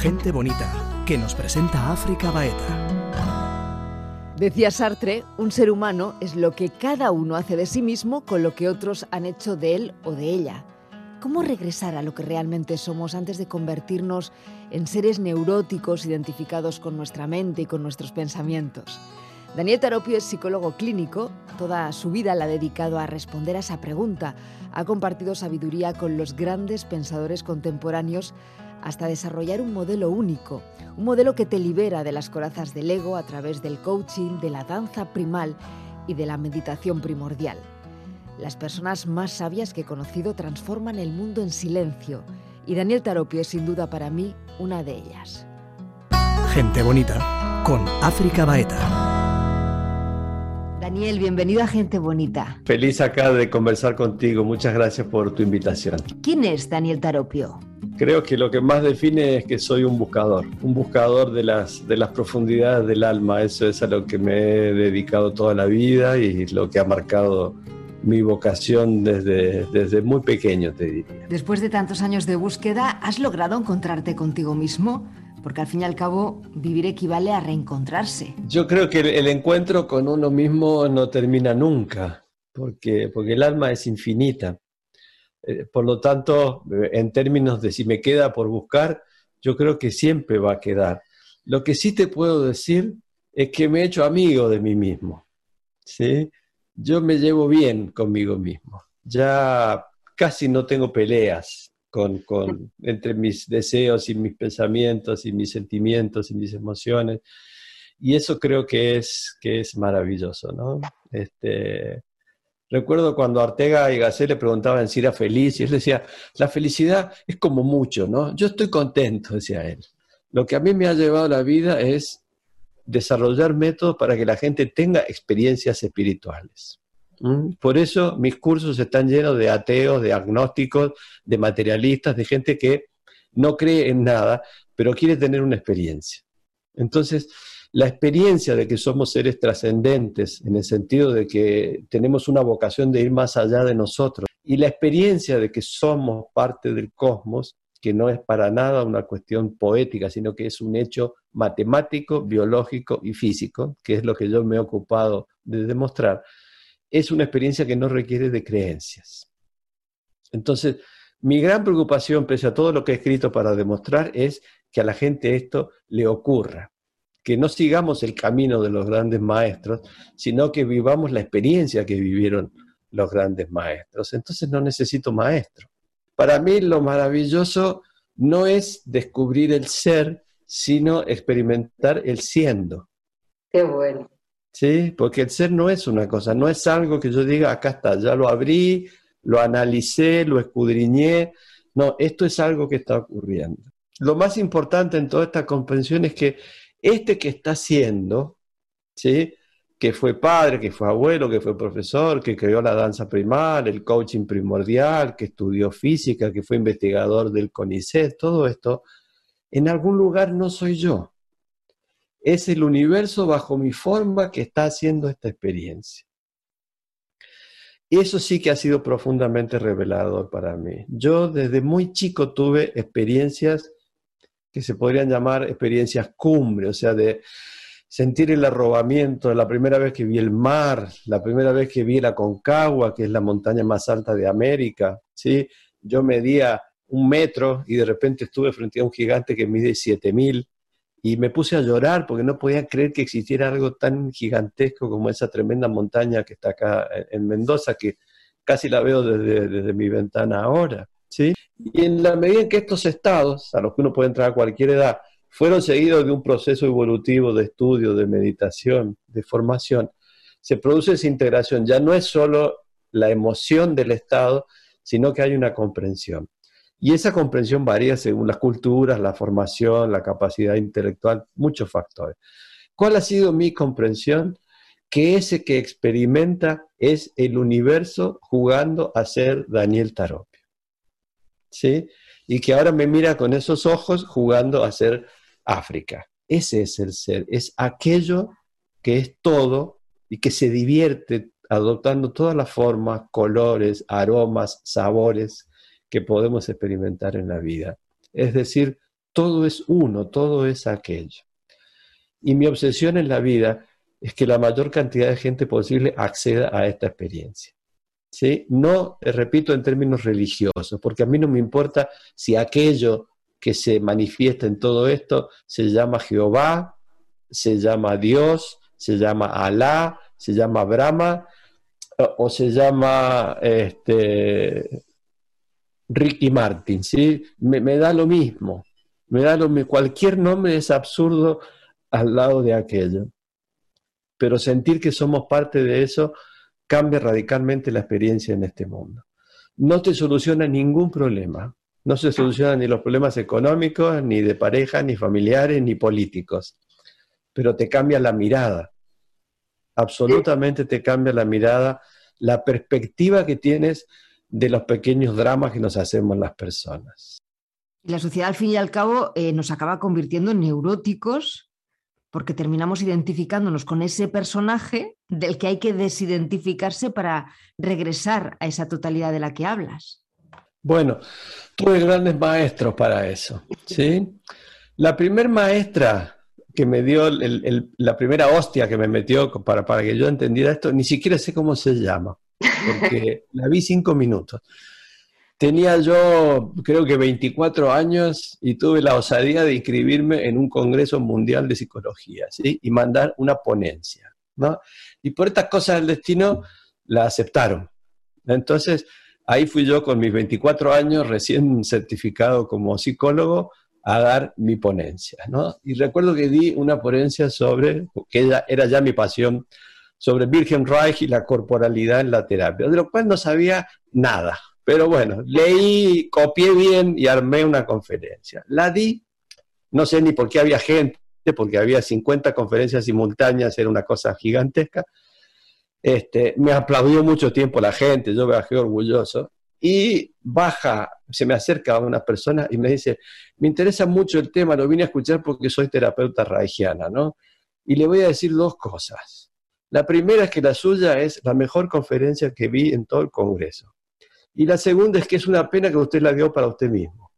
Gente bonita, que nos presenta África Baeta. Decía Sartre, un ser humano es lo que cada uno hace de sí mismo con lo que otros han hecho de él o de ella. ¿Cómo regresar a lo que realmente somos antes de convertirnos en seres neuróticos identificados con nuestra mente y con nuestros pensamientos? Daniel Taropio es psicólogo clínico, toda su vida la ha dedicado a responder a esa pregunta. Ha compartido sabiduría con los grandes pensadores contemporáneos hasta desarrollar un modelo único, un modelo que te libera de las corazas del ego a través del coaching, de la danza primal y de la meditación primordial. Las personas más sabias que he conocido transforman el mundo en silencio y Daniel Taropio es sin duda para mí una de ellas. Gente bonita con África Baeta. Daniel, bienvenido a Gente Bonita. Feliz acá de conversar contigo. Muchas gracias por tu invitación. ¿Quién es Daniel Taropio? Creo que lo que más define es que soy un buscador, un buscador de las, de las profundidades del alma. Eso es a lo que me he dedicado toda la vida y lo que ha marcado mi vocación desde, desde muy pequeño, te diría. Después de tantos años de búsqueda, ¿has logrado encontrarte contigo mismo? Porque al fin y al cabo, vivir equivale a reencontrarse. Yo creo que el, encuentro con uno mismo no termina nunca, porque, porque el alma es infinita. Eh, por lo tanto, en términos de si me queda por buscar, yo creo que siempre va a quedar. Lo que sí te puedo decir es que me he hecho amigo de mí mismo. ¿sí? Yo me llevo bien conmigo mismo. Ya casi no tengo peleas con, entre mis deseos y mis pensamientos y mis sentimientos y mis emociones. Y eso creo que es, que es maravilloso, ¿no? Este, Recuerdo cuando Ortega y Gasset le preguntaban si era feliz y él decía, la felicidad es como mucho, ¿no? Yo estoy contento, decía él. Lo que a mí me ha llevado la vida es desarrollar métodos para que la gente tenga experiencias espirituales. ¿Mm? Por eso mis cursos están llenos de ateos, de agnósticos, de materialistas, de gente que no cree en nada, pero quiere tener una experiencia. Entonces, la experiencia de que somos seres trascendentes, en el sentido de que tenemos una vocación de ir más allá de nosotros, y la experiencia de que somos parte del cosmos, que no es para nada una cuestión poética, sino que es un hecho matemático, biológico y físico, que es lo que yo me he ocupado de demostrar, es una experiencia que no requiere de creencias. Entonces, mi gran preocupación, pese a todo lo que he escrito para demostrar, es que a la gente esto le ocurra que no sigamos el camino de los grandes maestros, sino que vivamos la experiencia que vivieron los grandes maestros. Entonces no necesito maestro. Para mí lo maravilloso no es descubrir el ser, sino experimentar el siendo. Qué bueno. Sí, porque el ser no es una cosa, no es algo que yo diga, acá está, ya lo abrí, lo analicé, lo escudriñé. No, esto es algo que está ocurriendo. Lo más importante en toda esta comprensión es que este que está haciendo, ¿sí? que fue padre, que fue abuelo, que fue profesor, que creó la danza primal, el coaching primordial, que estudió física, que fue investigador del CONICET, todo esto, en algún lugar no soy yo. Es el universo bajo mi forma que está haciendo esta experiencia. Eso sí que ha sido profundamente revelador para mí. Yo desde muy chico tuve experiencias que se podrían llamar experiencias cumbre, o sea, de sentir el arrobamiento, la primera vez que vi el mar, la primera vez que vi la Concagua, que es la montaña más alta de América, ¿sí? Yo medía un metro y de repente estuve frente a un gigante que mide 7000 y me puse a llorar porque no podía creer que existiera algo tan gigantesco como esa tremenda montaña que está acá en Mendoza, que casi la veo desde, desde mi ventana ahora. ¿sí? Y en la medida en que estos estados, a los que uno puede entrar a cualquier edad, fueron seguidos de un proceso evolutivo de estudio, de meditación, de formación, se produce esa integración. Ya no es solo la emoción del estado, sino que hay una comprensión. Y esa comprensión varía según las culturas, la formación, la capacidad intelectual, muchos factores. ¿Cuál ha sido mi comprensión? Que ese que experimenta es el universo jugando a ser Daniel Tarot. ¿sí? Y que ahora me mira con esos ojos jugando a ser África. Ese es el ser, es aquello que es todo y que se divierte adoptando todas las formas, colores, aromas, sabores que podemos experimentar en la vida. Es decir, Todo es uno, todo es aquello. Y mi obsesión en la vida es que la mayor cantidad de gente posible acceda a esta experiencia. ¿Sí? No, eh, repito, en términos religiosos, porque a mí no me importa si aquello que se manifiesta en todo esto se llama Jehová, se llama Dios, se llama Alá, se llama Brahma o se llama este, Ricky Martin, ¿sí? Me, da lo mismo, me da lo mismo. Cualquier nombre es absurdo al lado de aquello. Pero sentir que somos parte de eso cambia radicalmente la experiencia en este mundo. No te soluciona ningún problema. No se solucionan ni los problemas económicos, ni de pareja, ni familiares, ni políticos. Pero te cambia la mirada. Absolutamente te cambia la mirada, la perspectiva que tienes de los pequeños dramas que nos hacemos las personas. La sociedad, al fin y al cabo, eh, nos acaba convirtiendo en neuróticos porque terminamos identificándonos con ese personaje del que hay que desidentificarse para regresar a esa totalidad de la que hablas. Bueno, tuve grandes maestros para eso. ¿sí? La primer maestra que me dio, la primera hostia que me metió para, para que yo entendiera esto, ni siquiera sé cómo se llama porque la vi cinco minutos. Tenía yo, creo que 24 años y tuve la osadía de inscribirme en un Congreso Mundial de Psicología, ¿sí? Y mandar una ponencia, ¿no? Y por estas cosas del destino la aceptaron. Entonces, ahí fui yo con mis 24 años, recién certificado como psicólogo, a dar mi ponencia, ¿no? Y recuerdo que di una ponencia sobre, que era ya mi pasión, sobre Virgen Reich y la corporalidad en la terapia, de lo cual no sabía nada. Pero bueno, leí, copié bien y armé una conferencia. La di, no sé ni por qué había gente, porque había 50 conferencias simultáneas, era una cosa gigantesca. Este, me aplaudió mucho tiempo la gente, yo bajé orgulloso. Y baja, se me acerca una persona y me dice, me interesa mucho el tema, lo vine a escuchar porque soy terapeuta reichiana, ¿no? Y le voy a decir dos cosas. La primera es que la suya es la mejor conferencia que vi en todo el Congreso. Y la segunda es que es una pena que usted la dio para usted mismo.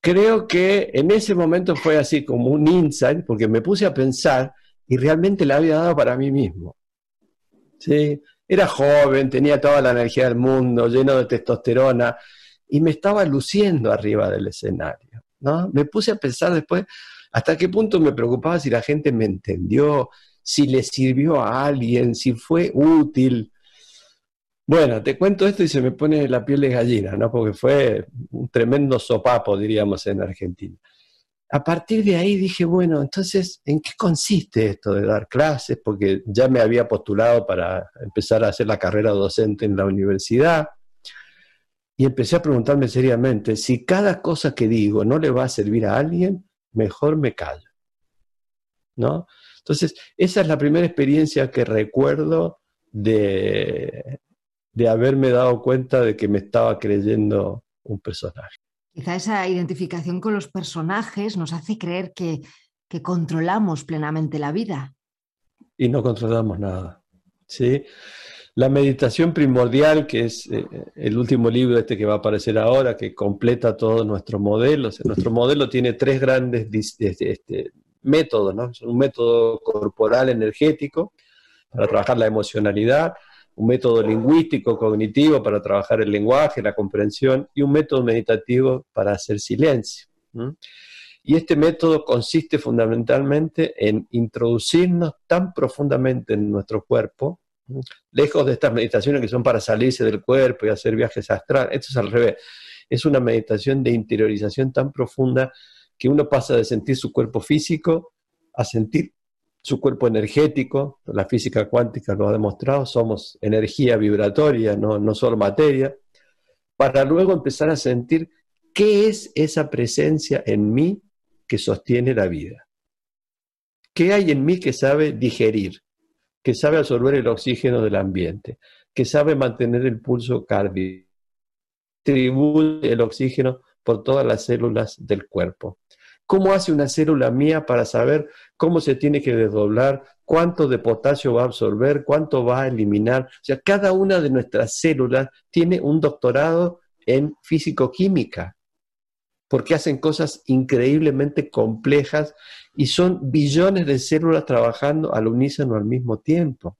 Creo que en ese momento fue así como un insight, porque me puse a pensar y realmente la había dado para mí mismo. ¿Sí? Era joven, tenía toda la energía del mundo, lleno de testosterona, y me estaba luciendo arriba del escenario. ¿no? Me puse a pensar después hasta qué punto me preocupaba si la gente me entendió, si le sirvió a alguien, si fue útil. Bueno, te cuento esto y se me pone la piel de gallina, ¿no? Porque fue un tremendo sopapo, diríamos, en Argentina. A partir de ahí dije, bueno, entonces, ¿en qué consiste esto de dar clases? Porque ya me había postulado para empezar a hacer la carrera docente en la universidad. Y empecé a preguntarme seriamente, si cada cosa que digo no le va a servir a alguien, mejor me callo. ¿No? Entonces, esa es la primera experiencia que recuerdo de, haberme dado cuenta de que me estaba creyendo un personaje. Quizá esa identificación con los personajes nos hace creer que, controlamos plenamente la vida. Y no controlamos nada. ¿sí? La meditación primordial, que es eh, el último libro este que va a aparecer ahora, que completa todos nuestros modelos. Nuestro modelo tiene tres grandes este, métodos, ¿no? un método corporal energético para trabajar la emocionalidad, un método lingüístico cognitivo para trabajar el lenguaje, la comprensión y un método meditativo para hacer silencio. Y este método consiste fundamentalmente en introducirnos tan profundamente en nuestro cuerpo, lejos de estas meditaciones que son para salirse del cuerpo y hacer viajes astrales, esto es al revés, es una meditación de interiorización tan profunda que uno pasa de sentir su cuerpo físico a sentir su cuerpo energético, la física cuántica lo ha demostrado, somos energía vibratoria, no, no solo materia, para luego empezar a sentir qué es esa presencia en mí que sostiene la vida. ¿Qué hay en mí que sabe digerir, que sabe absorber el oxígeno del ambiente, que sabe mantener el pulso cardíaco, distribuye el oxígeno por todas las células del cuerpo. ¿Cómo hace una célula mía para saber cómo se tiene que desdoblar, cuánto de potasio va a absorber, cuánto va a eliminar? O sea, cada una de nuestras células tiene un doctorado en físico-química, porque hacen cosas increíblemente complejas y son billones de células trabajando al unísono al mismo tiempo.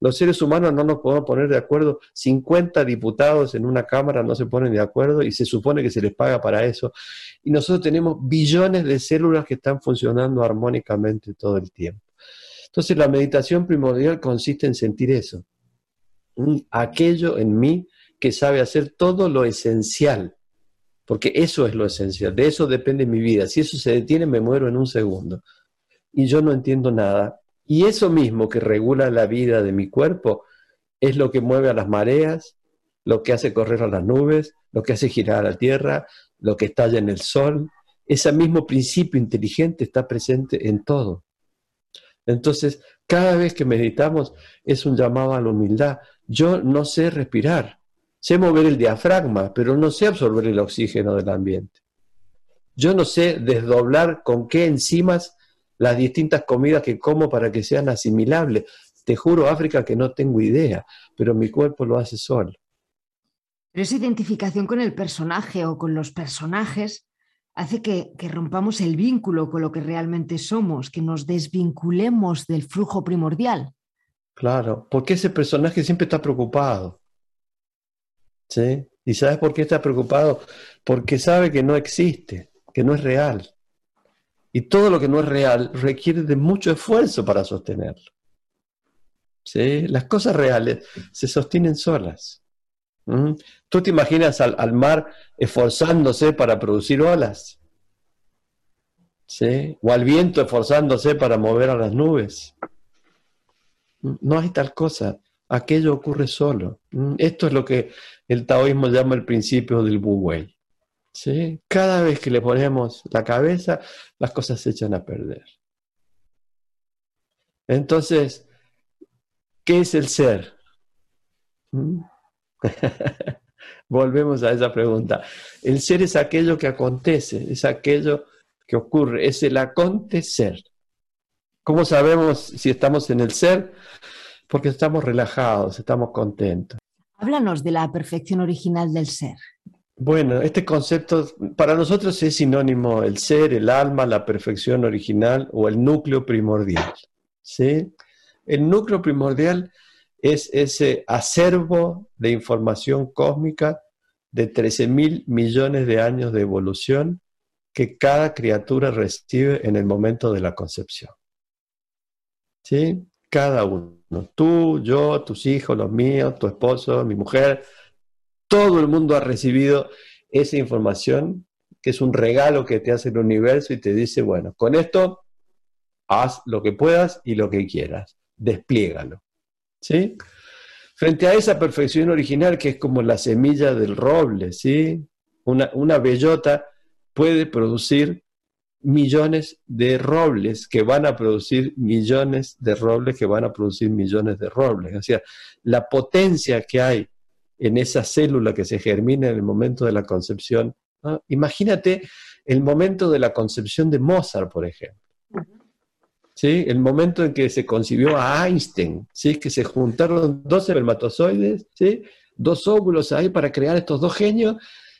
Los seres humanos no nos podemos poner de acuerdo, 50 diputados en una Cámara no se ponen de acuerdo y se supone que se les paga para eso. Y nosotros tenemos billones de células que están funcionando armónicamente todo el tiempo. Entonces la meditación primordial consiste en sentir eso, aquello en mí que sabe hacer todo lo esencial, porque eso es lo esencial, de eso depende mi vida. Si eso se detiene, me muero en un segundo. Y yo no entiendo nada. Y eso mismo que regula la vida de mi cuerpo es lo que mueve a las mareas, lo que hace correr a las nubes, lo que hace girar a la tierra, lo que estalla en el sol. Ese mismo principio inteligente está presente en todo. Entonces, cada vez que meditamos es un llamado a la humildad. Yo no sé respirar, sé mover el diafragma, pero no sé absorber el oxígeno del ambiente. Yo no sé desdoblar con qué enzimas las distintas comidas que como para que sean asimilables. Te juro, África, que no tengo idea, pero mi cuerpo lo hace solo. Pero esa identificación con el personaje o con los personajes hace que, rompamos el vínculo con lo que realmente somos, que nos desvinculemos del flujo primordial. Claro, porque ese personaje siempre está preocupado. ¿Sí? ¿Y sabes por qué está preocupado? Porque sabe que no existe, que no es real. Y todo lo que no es real requiere de mucho esfuerzo para sostenerlo. ¿Sí? Las cosas reales se sostienen solas. ¿Tú te imaginas al, mar esforzándose para producir olas? ¿Sí? ¿O al viento esforzándose para mover a las nubes? No hay tal cosa. Aquello ocurre solo. Esto es lo que el taoísmo llama el principio del Wu Wei. ¿Sí? Cada vez que le ponemos la cabeza, las cosas se echan a perder. Entonces, ¿qué es el ser? Volvemos a esa pregunta. El ser es aquello que acontece, es aquello que ocurre, es el acontecer. ¿Cómo sabemos si estamos en el ser? Porque estamos relajados, estamos contentos. Háblanos de la perfección original del ser. Bueno, este concepto para nosotros es sinónimo el ser, el alma, la perfección original o el núcleo primordial. ¿sí? El núcleo primordial es ese acervo de información cósmica de 13 mil millones de años de evolución que cada criatura recibe en el momento de la concepción. ¿Sí? Cada uno. Tú, yo, tus hijos, los míos, tu esposo, mi mujer. Todo el mundo ha recibido esa información, que es un regalo que te hace el universo y te dice, bueno, con esto haz lo que puedas y lo que quieras. Despliégalo. ¿sí? Frente a esa perfección original que es como la semilla del roble, ¿sí? Una, bellota puede producir millones de robles que van a producir millones de robles que van a producir millones de robles. O sea, la potencia que hay en esa célula que se germina en el momento de la concepción. Imagínate el momento de la concepción de Mozart, por ejemplo. ¿sí? el momento en que se concibió a Einstein, ¿sí? que se juntaron dos espermatozoides, ¿sí? dos óvulos ahí para crear estos dos genios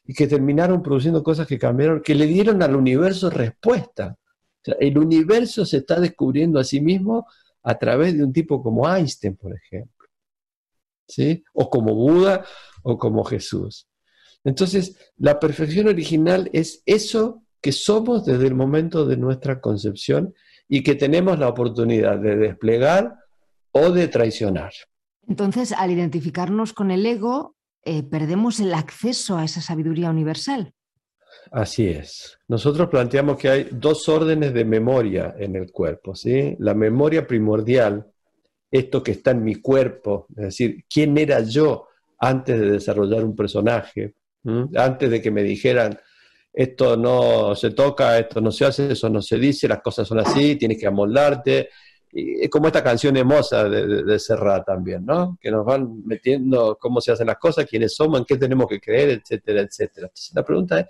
y que terminaron produciendo cosas que cambiaron, que le dieron al universo respuesta. el universo se está descubriendo a sí mismo a través de un tipo como Einstein, por ejemplo, ¿sí? o como Buda o como Jesús. Entonces, la perfección original es eso que somos desde el momento de nuestra concepción y que tenemos la oportunidad de desplegar o de traicionar. Entonces, al identificarnos con el ego, eh, perdemos el acceso a esa sabiduría universal. Así es. Nosotros planteamos que hay dos órdenes de memoria en el cuerpo, ¿sí? La memoria primordial, esto que está en mi cuerpo, es decir, quién era yo antes de desarrollar un personaje, antes de que me dijeran, esto no se toca, esto no se hace, eso no se dice, las cosas son así, tienes que amoldarte. Y es como esta canción hermosa de, de, Serrat también, ¿no? Que nos van metiendo cómo se hacen las cosas, quiénes somos, en qué tenemos que creer, etcétera, etcétera. Entonces la pregunta es,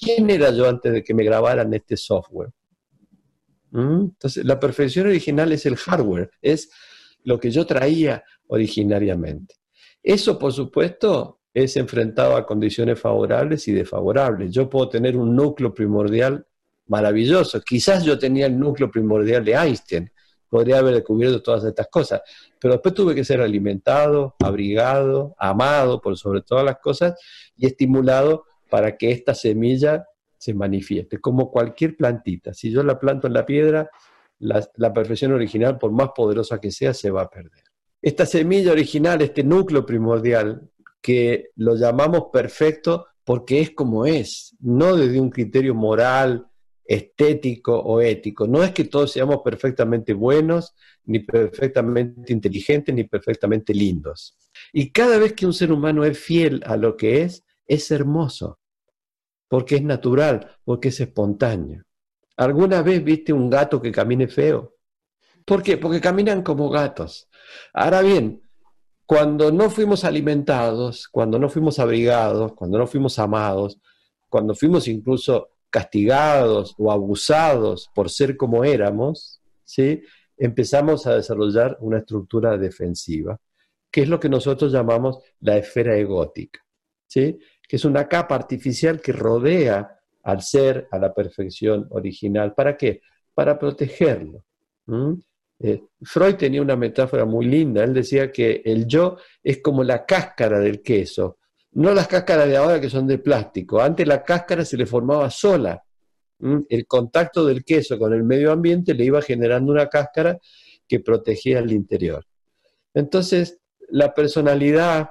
¿quién era yo antes de que me grabaran este software? ¿Mm? Entonces la perfección original es el hardware, es lo que yo traía originariamente. Eso, por supuesto, es enfrentado a condiciones favorables y desfavorables. Yo puedo tener un núcleo primordial maravilloso. Quizás yo tenía el núcleo primordial de Einstein, podría haber descubierto todas estas cosas, pero después tuve que ser alimentado, abrigado, amado por sobre todas las cosas y estimulado para que esta semilla se manifieste, como cualquier plantita. Si yo la planto en la piedra, la, la perfección original, por más poderosa que sea, se va a perder. Esta semilla original, este núcleo primordial, que lo llamamos perfecto porque es como es, no desde un criterio moral, estético o ético. No es que todos seamos perfectamente buenos, ni perfectamente inteligentes, ni perfectamente lindos. Y cada vez que un ser humano es fiel a lo que es, es hermoso, porque es natural, porque es espontáneo. ¿Alguna vez viste un gato que camine feo? ¿Por qué? Porque caminan como gatos. Ahora bien, cuando no fuimos alimentados, cuando no fuimos abrigados, cuando no fuimos amados, cuando fuimos incluso castigados o abusados por ser como éramos, ¿sí? empezamos a desarrollar una estructura defensiva, que es lo que nosotros llamamos la esfera egótica, ¿sí? Que es una capa artificial que rodea al ser, a la perfección original. ¿Para qué? Para protegerlo. Eh, Freud tenía una metáfora muy linda, él decía que el yo es como la cáscara del queso, no las cáscaras de ahora que son de plástico, antes la cáscara se le formaba sola, el contacto del queso con el medio ambiente le iba generando una cáscara que protegía el interior. Entonces, la personalidad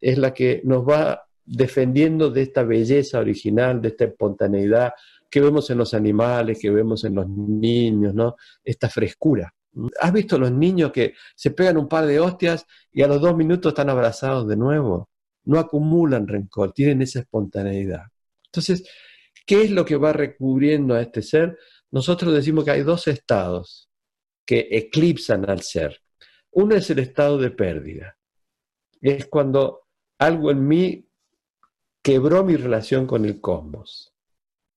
es la que nos va defendiendo de esta belleza original, de esta espontaneidad, que vemos en los animales, que vemos en los niños, ¿no? Esta frescura. ¿Has visto los niños que se pegan un par de hostias y a los dos minutos están abrazados de nuevo? No acumulan rencor, tienen esa espontaneidad. Entonces, ¿qué es lo que va recubriendo a este ser? Nosotros decimos que hay dos estados que eclipsan al ser. Uno es el estado de pérdida. Es cuando algo en mí quebró mi relación con el cosmos.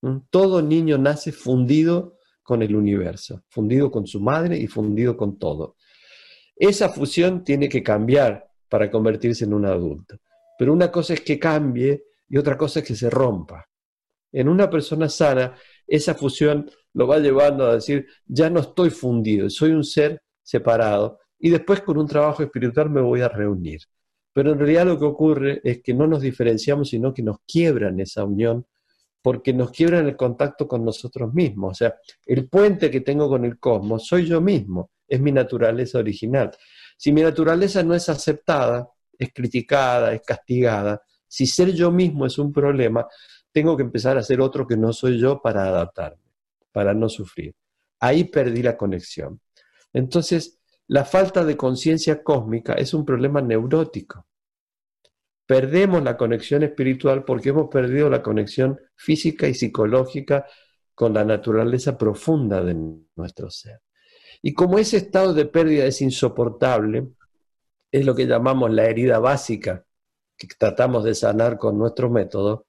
¿Mm? Todo niño nace fundido con el universo, fundido con su madre y fundido con todo. Esa fusión tiene que cambiar para convertirse en un adulto. Pero una cosa es que cambie y otra cosa es que se rompa. En una persona sana, esa fusión lo va llevando a decir, ya no estoy fundido, soy un ser separado y después con un trabajo espiritual me voy a reunir. Pero en realidad lo que ocurre es que no nos diferenciamos, sino que nos quiebran esa unión porque nos quiebran el contacto con nosotros mismos. O sea, el puente que tengo con el cosmos soy yo mismo, es mi naturaleza original. Si mi naturaleza no es aceptada, es criticada, es castigada, si ser yo mismo es un problema, tengo que empezar a ser otro que no soy yo para adaptarme, para no sufrir. Ahí perdí la conexión. Entonces, la falta de conciencia cósmica es un problema neurótico perdemos la conexión espiritual porque hemos perdido la conexión física y psicológica con la naturaleza profunda de nuestro ser. Y como ese estado de pérdida es insoportable, es lo que llamamos la herida básica que tratamos de sanar con nuestro método,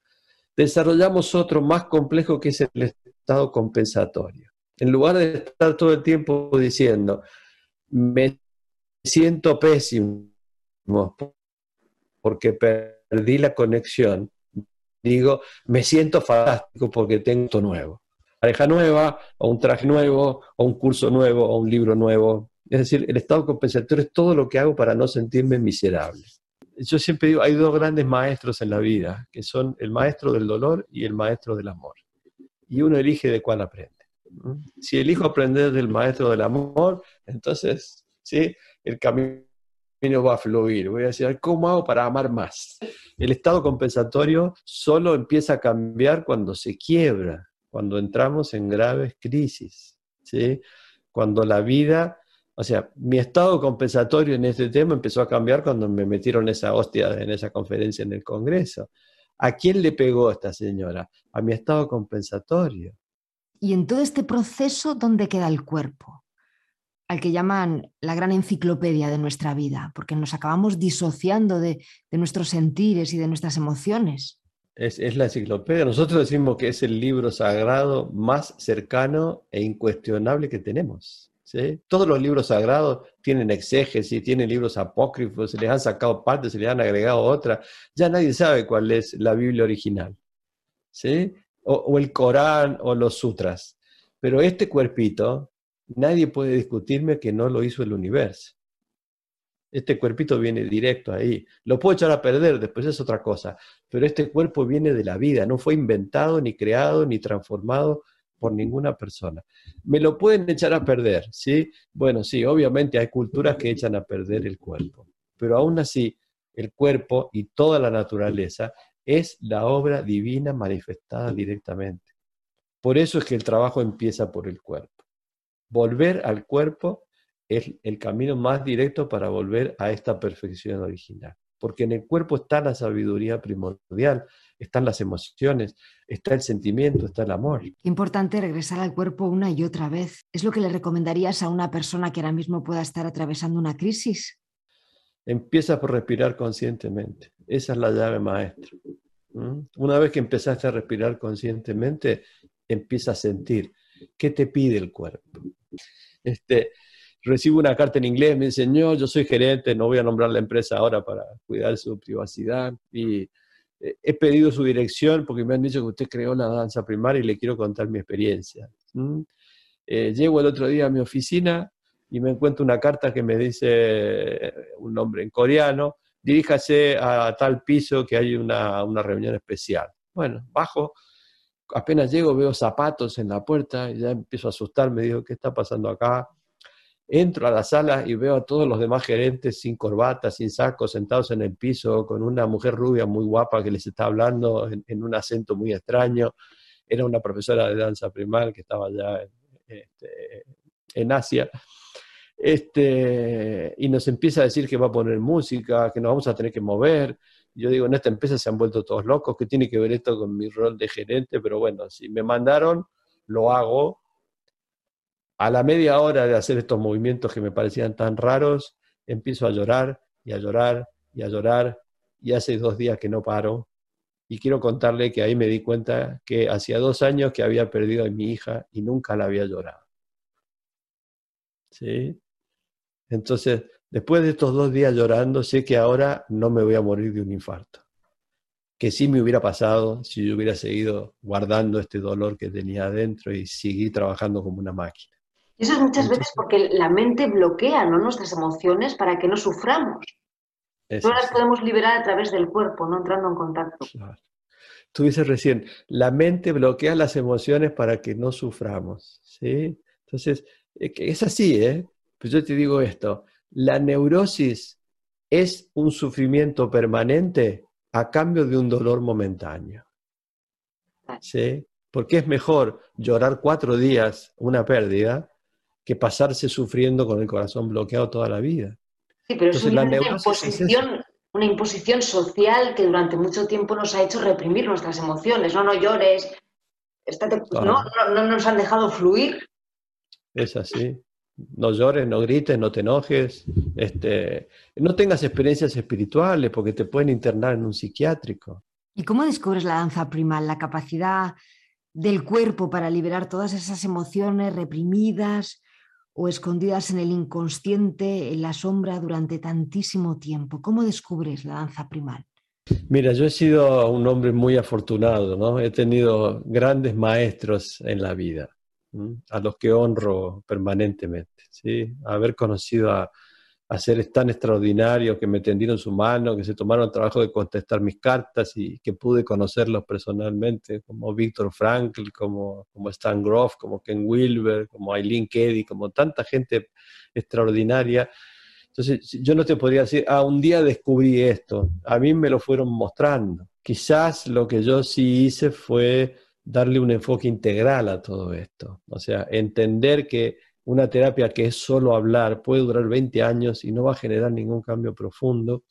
desarrollamos otro más complejo que es el estado compensatorio. En lugar de estar todo el tiempo diciendo, me siento pésimo porque perdí la conexión, digo, me siento fantástico porque tengo esto nuevo. Pareja nueva, o un traje nuevo, o un curso nuevo, o un libro nuevo. Es decir, el estado compensatorio es todo lo que hago para no sentirme miserable. Yo siempre digo, hay dos grandes maestros en la vida, que son el maestro del dolor y el maestro del amor. Y uno elige de cuál aprende. Si elijo aprender del maestro del amor, entonces, ¿sí? el camino no va a fluir. Voy a decir, ¿cómo hago para amar más? El estado compensatorio solo empieza a cambiar cuando se quiebra, cuando entramos en graves crisis, ¿sí? Cuando la vida, o sea, mi estado compensatorio en este tema empezó a cambiar cuando me metieron esa hostia en esa conferencia en el Congreso. ¿A quién le pegó esta señora? A mi estado compensatorio. Y en todo este proceso, ¿dónde queda el cuerpo? al que llaman la gran enciclopedia de nuestra vida, porque nos acabamos disociando de, nuestros sentires y de nuestras emociones. Es, es, la enciclopedia. Nosotros decimos que es el libro sagrado más cercano e incuestionable que tenemos. ¿sí? Todos los libros sagrados tienen exégesis, tienen libros apócrifos, se les han sacado partes, se les han agregado otras. Ya nadie sabe cuál es la Biblia original. ¿sí? O el Corán o los sutras. Pero este cuerpito, nadie puede discutirme que no lo hizo el universo. Este cuerpito viene directo ahí. Lo puedo echar a perder, después es otra cosa. Pero este cuerpo viene de la vida, no fue inventado, ni creado, ni transformado por ninguna persona. Me lo pueden echar a perder, ¿sí? Bueno, sí, obviamente hay culturas que echan a perder el cuerpo. Pero aún así, el cuerpo y toda la naturaleza es la obra divina manifestada directamente. Por eso es que el trabajo empieza por el cuerpo. Volver al cuerpo es el camino más directo para volver a esta perfección original. Porque en el cuerpo está la sabiduría primordial, están las emociones, está el sentimiento, está el amor. Importante regresar al cuerpo una y otra vez. ¿Es lo que le recomendarías a una persona que ahora mismo pueda estar atravesando una crisis? Empieza por respirar conscientemente. Esa es la llave maestra. Una vez que empezaste a respirar conscientemente, empieza a sentir qué te pide el cuerpo. Este, recibo una carta en inglés, me dice, yo soy gerente, no voy a nombrar la empresa ahora para cuidar su privacidad y eh, he pedido su dirección porque me han dicho que usted creó la danza primaria y le quiero contar mi experiencia. Eh, llego el otro día a mi oficina y me encuentro una carta que me dice eh, un nombre en coreano, diríjase a tal piso que hay una, una reunión especial. Bueno, bajo, apenas llego veo zapatos en la puerta y ya empiezo a asustarme, digo, ¿qué está pasando acá? Entro a la sala y veo a todos los demás gerentes sin corbata, sin saco, sentados en el piso, con una mujer rubia muy guapa que les está hablando en, un acento muy extraño. Era una profesora de danza primal que estaba allá en, este, en Asia. Este, y nos empieza a decir que va a poner música, que nos vamos a tener que mover. Yo digo, en esta empresa se han vuelto todos locos, ¿qué tiene que ver esto con mi rol de gerente? Pero bueno, si me mandaron, lo hago, a la media hora de hacer estos movimientos que me parecían tan raros, empiezo a llorar y a llorar y a llorar y hace dos días que no paro. Y quiero contarle que ahí me di cuenta que hacía dos años que había perdido a mi hija y nunca la había llorado. ¿Sí? Entonces, después de estos dos días llorando, sé que ahora no me voy a morir de un infarto. Que sí me hubiera pasado si yo hubiera seguido guardando este dolor que tenía adentro y seguir trabajando como una máquina. Eso es muchas veces porque la mente bloquea ¿no? nuestras emociones para que no suframos. No las podemos liberar a través del cuerpo, no entrando en contacto. Tú dices recién, la mente bloquea las emociones para que no suframos. ¿sí? Entonces, es así, ¿eh? Pues yo te digo esto, la neurosis es un sufrimiento permanente a cambio de un dolor momentáneo. ¿Sí? Porque es mejor llorar cuatro días una pérdida que pasarse sufriendo con el corazón bloqueado toda la vida. Sí, pero es, una imposición, una imposición social que durante mucho tiempo nos ha hecho reprimir nuestras emociones. No, no llores, no, no, nos han dejado fluir. Es así. No llores, no grites, no te enojes, este, no tengas experiencias espirituales porque te pueden internar en un psiquiátrico. ¿Y cómo descubres la danza primal, la capacidad del cuerpo para liberar todas esas emociones reprimidas, o escondidas en el inconsciente, en la sombra durante tantísimo tiempo? ¿Cómo descubres la danza primal? Mira, yo he sido un hombre muy afortunado, ¿no? He tenido grandes maestros en la vida, a los que honro permanentemente, ¿sí? Haber conocido a, seres tan extraordinarios que me tendieron su mano, que se tomaron el trabajo de contestar mis cartas y que pude conocerlos personalmente, como Víctor Frankl, como, como Stan Groff, como Ken Wilber, como Eileen Keddy, como tanta gente extraordinaria. Entonces, yo no te podría decir, ah, un día descubrí esto, a mí me lo fueron mostrando. Quizás lo que yo sí hice fue darle un enfoque integral a todo esto, o sea, entender que una terapia que es solo hablar puede durar 20 años y no va a generar ningún cambio profundo,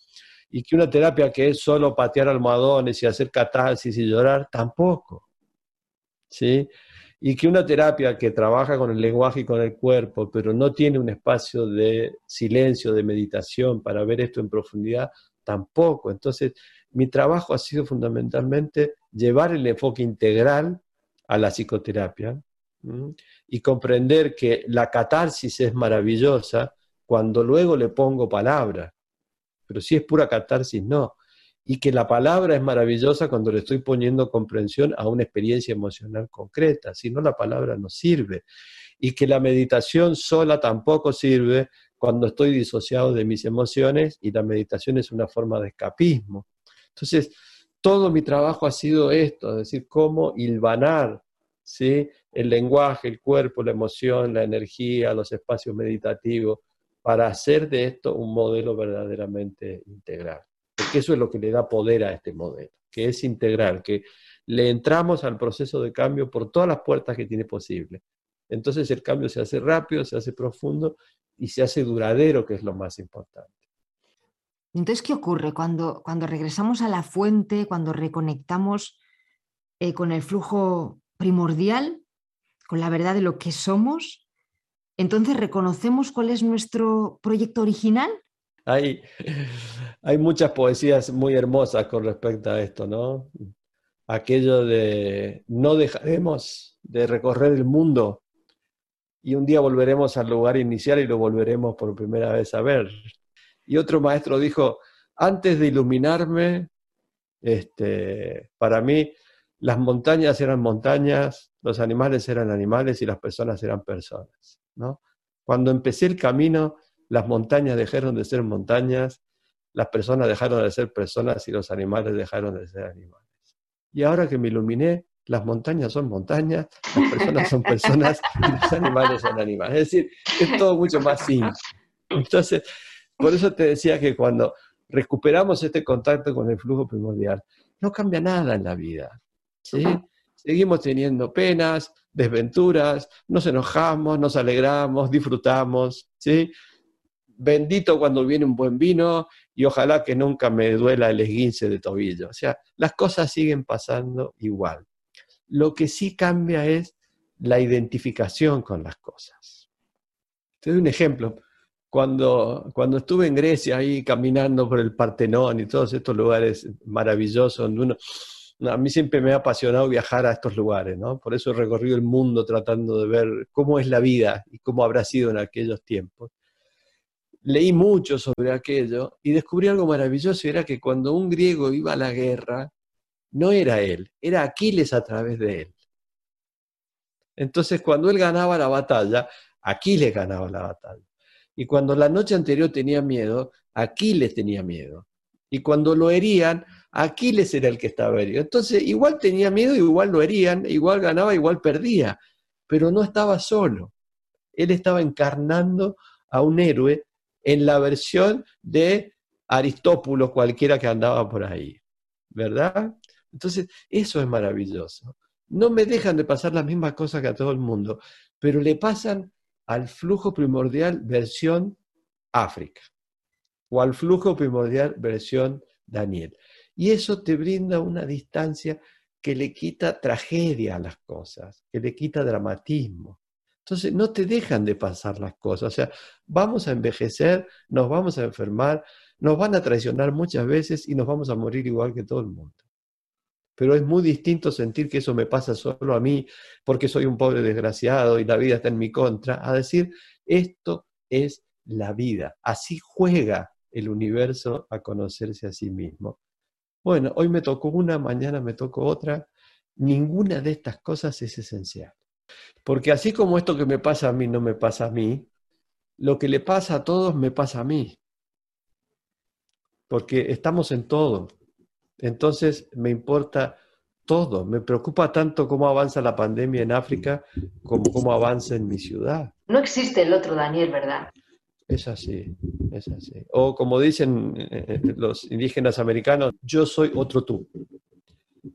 y que una terapia que es solo patear almohadones y hacer catarsis y llorar, tampoco. ¿Sí? Y que una terapia que trabaja con el lenguaje y con el cuerpo, pero no tiene un espacio de silencio, de meditación para ver esto en profundidad, tampoco. Entonces, mi trabajo ha sido fundamentalmente llevar el enfoque integral a la psicoterapia y comprender que la catarsis es maravillosa cuando luego le pongo palabra. Pero si es pura catarsis, no. Y que la palabra es maravillosa cuando le estoy poniendo comprensión a una experiencia emocional concreta, si no la palabra no sirve. Y que la meditación sola tampoco sirve cuando estoy disociado de mis emociones y la meditación es una forma de escapismo. Entonces, todo mi trabajo ha sido esto, es decir, cómo hilvanar ¿sí? el lenguaje, el cuerpo, la emoción, la energía, los espacios meditativos, para hacer de esto un modelo verdaderamente integral. Porque eso es lo que le da poder a este modelo, que es integral, que le entramos al proceso de cambio por todas las puertas que tiene posible. Entonces el cambio se hace rápido, se hace profundo y se hace duradero, que es lo más importante. Entonces, ¿qué ocurre cuando, cuando regresamos a la fuente, cuando reconectamos eh, con el flujo primordial, con la verdad de lo que somos? Entonces, ¿reconocemos cuál es nuestro proyecto original? Hay, hay muchas poesías muy hermosas con respecto a esto, ¿no? Aquello de no dejaremos de recorrer el mundo y un día volveremos al lugar inicial y lo volveremos por primera vez a ver. Y otro maestro dijo, antes de iluminarme, este, para mí las montañas eran montañas, los animales eran animales y las personas eran personas. ¿no? Cuando empecé el camino, las montañas dejaron de ser montañas, las personas dejaron de ser personas y los animales dejaron de ser animales. Y ahora que me iluminé, las montañas son montañas, las personas son personas y los animales son animales. Es decir, es todo mucho más simple. Entonces, por eso te decía que cuando recuperamos este contacto con el flujo primordial, no cambia nada en la vida. ¿sí? Seguimos teniendo penas, desventuras, nos enojamos, nos alegramos, disfrutamos. ¿sí? Bendito cuando viene un buen vino y ojalá que nunca me duela el esguince de tobillo. O sea, las cosas siguen pasando igual. Lo que sí cambia es la identificación con las cosas. Te doy un ejemplo. Cuando, cuando estuve en Grecia ahí caminando por el Partenón y todos estos lugares maravillosos donde uno, a mí siempre me ha apasionado viajar a estos lugares, ¿no? Por eso he recorrido el mundo tratando de ver cómo es la vida y cómo habrá sido en aquellos tiempos. Leí mucho sobre aquello y descubrí algo maravilloso, era que cuando un griego iba a la guerra, no era él, era Aquiles a través de él. Entonces, cuando él ganaba la batalla, Aquiles ganaba la batalla. Y cuando la noche anterior tenía miedo, Aquiles tenía miedo. Y cuando lo herían, Aquiles era el que estaba herido. Entonces, igual tenía miedo, igual lo herían, igual ganaba, igual perdía. Pero no estaba solo. Él estaba encarnando a un héroe en la versión de Aristópulo, cualquiera que andaba por ahí. ¿Verdad? Entonces, eso es maravilloso. No me dejan de pasar las mismas cosas que a todo el mundo, pero le pasan al flujo primordial versión África o al flujo primordial versión Daniel. Y eso te brinda una distancia que le quita tragedia a las cosas, que le quita dramatismo. Entonces, no te dejan de pasar las cosas. O sea, vamos a envejecer, nos vamos a enfermar, nos van a traicionar muchas veces y nos vamos a morir igual que todo el mundo pero es muy distinto sentir que eso me pasa solo a mí porque soy un pobre desgraciado y la vida está en mi contra, a decir, esto es la vida, así juega el universo a conocerse a sí mismo. Bueno, hoy me tocó una, mañana me tocó otra, ninguna de estas cosas es esencial. Porque así como esto que me pasa a mí no me pasa a mí, lo que le pasa a todos me pasa a mí. Porque estamos en todo. Entonces me importa todo, me preocupa tanto cómo avanza la pandemia en África como cómo avanza en mi ciudad. No existe el otro Daniel, ¿verdad? Es así, es así. O como dicen eh, eh, los indígenas americanos, yo soy otro tú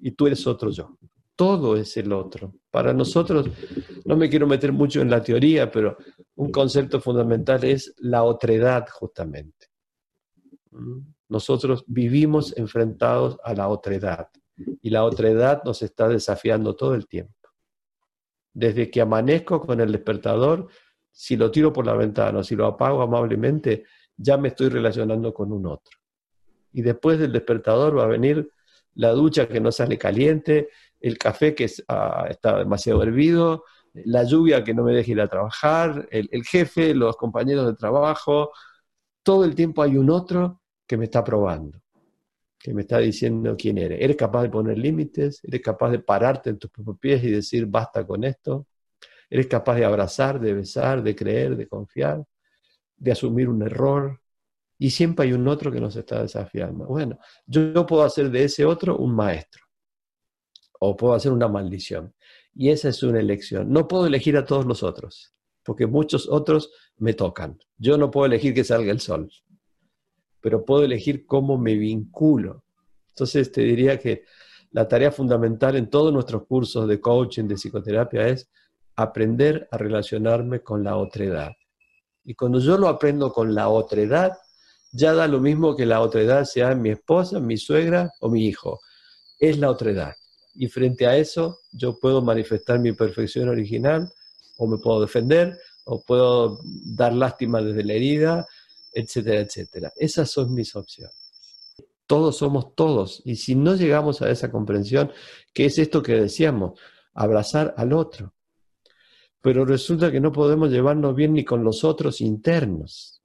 y tú eres otro yo. Todo es el otro. Para nosotros, no me quiero meter mucho en la teoría, pero un concepto fundamental es la otredad justamente. Nosotros vivimos enfrentados a la otredad y la otredad nos está desafiando todo el tiempo. Desde que amanezco con el despertador, si lo tiro por la ventana o si lo apago amablemente, ya me estoy relacionando con un otro. Y después del despertador va a venir la ducha que no sale caliente, el café que ah, está demasiado hervido, la lluvia que no me deje ir a trabajar, el jefe, los compañeros de trabajo, todo el tiempo hay un otro que me está probando que me está diciendo quién eres. ¿Eres capaz de poner límites? ¿Eres capaz de pararte en tus propios pies y decir basta con esto? ¿Eres capaz de abrazar, de besar, de creer, de confiar, de asumir un error? Y siempre hay un otro que nos está desafiando. Bueno, yo puedo hacer de ese otro un maestro o puedo hacer una maldición. Y esa es una elección. No puedo elegir a todos los otros, porque muchos otros me tocan. Yo no puedo elegir que salga el sol pero puedo elegir cómo me vinculo. Entonces te diría que la tarea fundamental en todos nuestros cursos de coaching, de psicoterapia, es aprender a relacionarme con la otredad. Y cuando yo lo aprendo con la otredad, ya da lo mismo que la otredad sea mi esposa, mi suegra o mi hijo. Es la otredad. Y frente a eso, yo puedo manifestar mi perfección original, o me puedo defender, o puedo dar lástima desde la herida, etcétera, etcétera. Esas son mis opciones. Todos somos todos. Y si no llegamos a esa comprensión, ¿qué es esto que decíamos? Abrazar al otro. Pero resulta que no podemos llevarnos bien ni con los otros internos.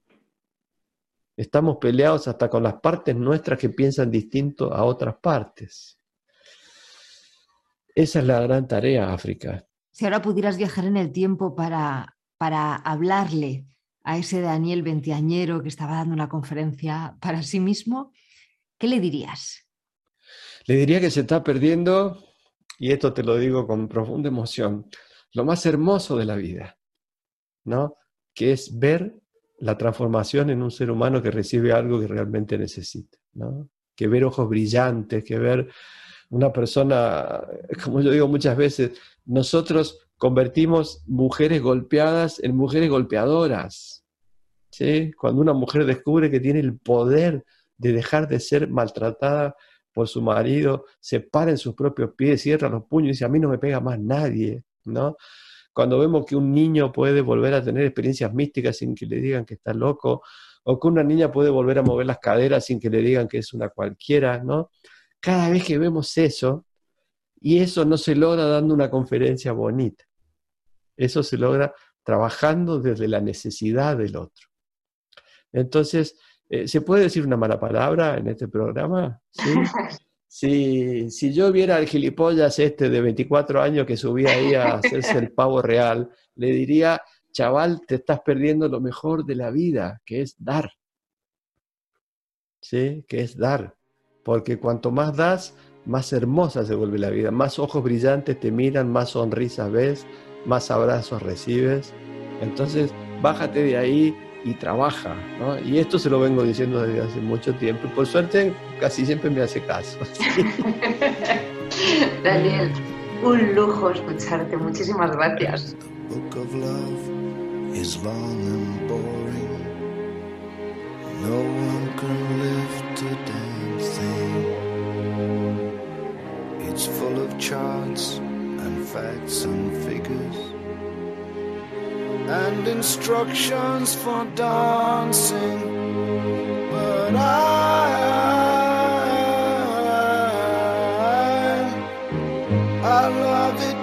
Estamos peleados hasta con las partes nuestras que piensan distinto a otras partes. Esa es la gran tarea, África. Si ahora pudieras viajar en el tiempo para, para hablarle a ese Daniel veinteañero que estaba dando una conferencia para sí mismo, ¿qué le dirías? Le diría que se está perdiendo, y esto te lo digo con profunda emoción, lo más hermoso de la vida, ¿no? Que es ver la transformación en un ser humano que recibe algo que realmente necesita, ¿no? Que ver ojos brillantes, que ver una persona, como yo digo muchas veces, nosotros convertimos mujeres golpeadas en mujeres golpeadoras. ¿Sí? Cuando una mujer descubre que tiene el poder de dejar de ser maltratada por su marido, se para en sus propios pies, cierra los puños y dice, a mí no me pega más nadie, ¿no? Cuando vemos que un niño puede volver a tener experiencias místicas sin que le digan que está loco, o que una niña puede volver a mover las caderas sin que le digan que es una cualquiera, ¿no? Cada vez que vemos eso, y eso no se logra dando una conferencia bonita, eso se logra trabajando desde la necesidad del otro. Entonces, eh, ¿se puede decir una mala palabra en este programa? Si, si yo viera al gilipollas este de 24 años que subía ahí a hacerse el pavo real, le diría, chaval, te estás perdiendo lo mejor de la vida, que es dar. ¿Sí? Que es dar. Porque cuanto más das, más hermosa se vuelve la vida, más ojos brillantes te miran, más sonrisas ves, más abrazos recibes. Entonces, bájate de ahí y trabaja, ¿no? Y esto se lo vengo diciendo desde hace mucho tiempo y por suerte casi siempre me hace caso. Daniel, un lujo escucharte, muchísimas gracias. It's full of charts and facts and figures. And instructions for dancing. But I, I love it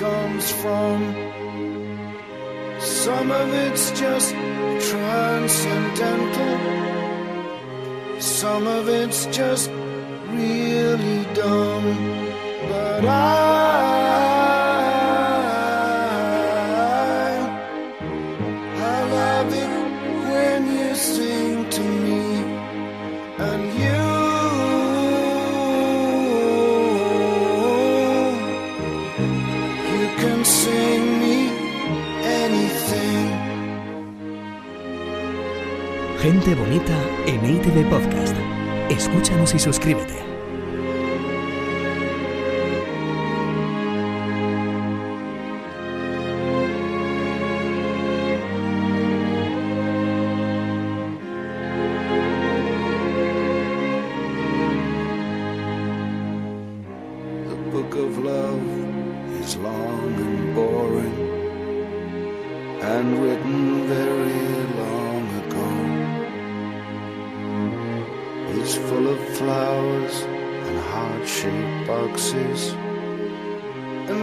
comes from. Some of it's just transcendental, some of it's just really dumb. But I Gente bonita en ITV Podcast. Escúchanos y suscríbete.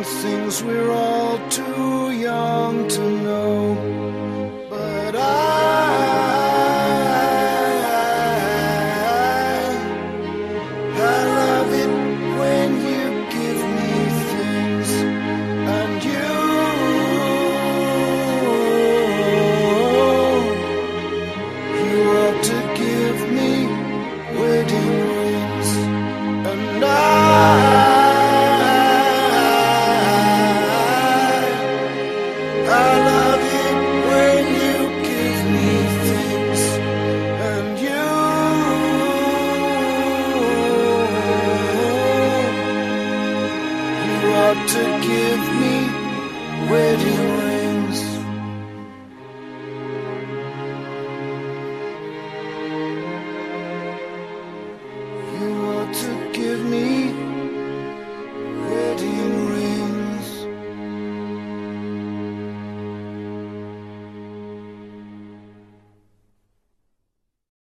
Things we're all too young to know.